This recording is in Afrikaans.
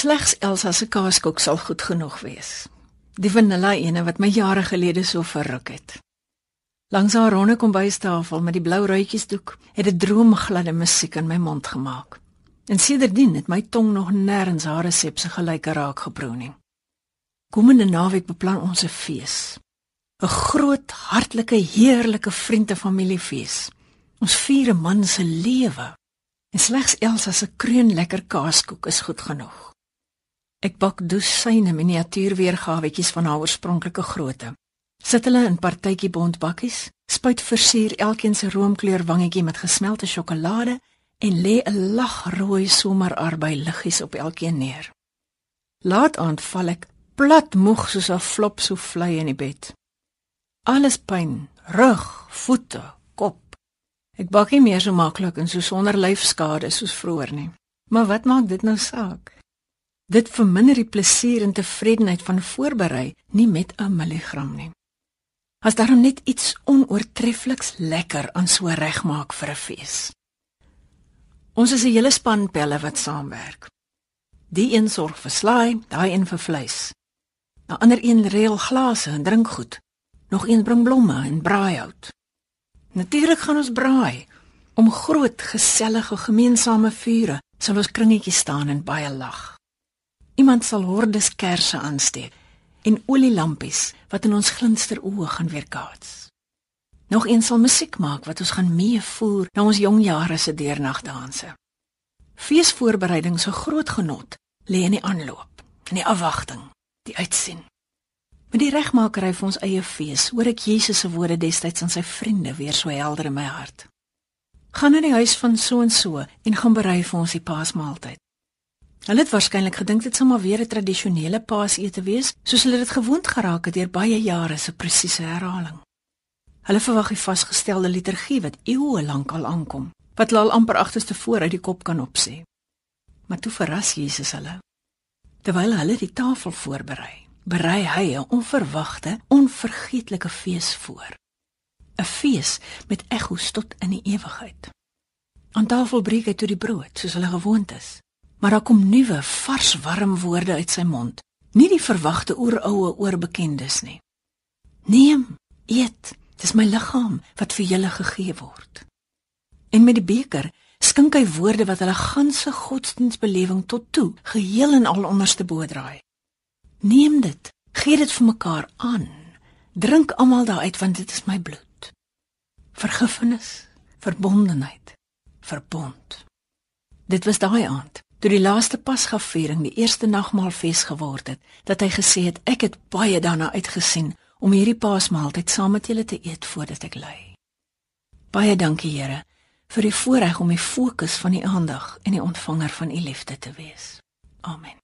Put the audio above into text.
Slegs Elsa se kaaskoek sal goed genoeg wees. Die vanilla ene wat my jare gelede so verruk het. Langs haar ronde kombuistafel met die blou ruitjiesdoek het 'n droomgladde musiek in my mond gemaak. En sedertdien het my tong nog nêrens haar resep se gelyke raak geproe nie. Komende naweek beplan ons 'n fees. 'n Groot, hartlike, heerlike vriendefamiliefees. Ons vier 'n man se lewe. En slegs Elsa se kreun lekker kaaskoek is goed genoeg. Ek bak dosyne miniatuurweergawetjies van haar oorspronklike grootte. Sit hulle in partytjie bontbakkies, spuit versier elkeen se roomkleur wangetjie met gesmelte sjokolade en lê 'n lagrooi somerarbei liggies op elkeen neer. Laat aand val ek plat moeg soos 'n flop so vlei in die bed. Alles pyn, rug, voete, kop. Ek bak nie meer so maklik en so sonder lyfskade soos vroeër nie. Maar wat maak dit nou saak? Dit verminder die plesier en tevredenheid van voorberei nie met 'n milligram nie. As daar net iets onoortreffliks lekker aan so regmaak vir 'n fees. Ons is 'n hele span pelle wat saamwerk. Die een sorg vir slaai, daai een vir vleis. 'n Ander een reël glase en drinkgoed. Nog een bring blomme en braaihout. Natuurlik gaan ons braai om groot gesellige gemeensame vure sal ons kringetjie staan en baie lag. Iemand sal hordes kersse aansteek en olielampies wat in ons glinster oë gaan weerkaats. Nog een sal musiek maak wat ons gaan meevoer na ons jong jare se deernagdanse. Feesvoorbereiding se groot genot lê in die aanloop, in die afwagting, die uitsien. Met die regmakery vir ons eie fees, hoor ek Jesus se woorde destyds aan sy vriende weer so helder in my hart. Gaan na die huis van so en so en gaan berei vir ons die Paasmaaltyd. Hulle het waarskynlik gedink dit sou maar weer 'n tradisionele paasete wees, soos hulle dit gewoond geraak het deur baie jare se presiese herhaling. Hulle verwag die vasgestelde liturgie wat eeue lank al aankom, wat hulle al amper agterste voor uit die kop kan opsê. Maar toe verras Jesus hulle. Terwyl hulle die tafel voorberei, berei hy 'n onverwagte, onvergeetlike fees voor. 'n Fees met ekko's tot in die ewigheid. Aan tafel breek hy toe die brood, soos hulle gewoond is maar daar kom nuwe, vars, warm woorde uit sy mond. Nie die verwagte oeroue oorbekendes nie. Neem, eet, dis my liggaam wat vir julle gegee word. En met die beker skink hy woorde wat hulle ganse godsdienstbelewing tot toe geheel en al onderste bo draai. Neem dit, gee dit vir mekaar aan. Drink almal daaruit want dit is my bloed. Vergifnis, verbondenheid, verbond. Dit was daai aand toe die laaste Pasgaviering die eerste nagmaalfees geword het, dat hy gesê het ek het baie daarna uitgesien om hierdie Paasmaaltyd saam met julle te eet voordat ek ly. Baie dankie Here vir die voorreg om die fokus van die aandag en die ontvanger van u liefde te wees. Amen.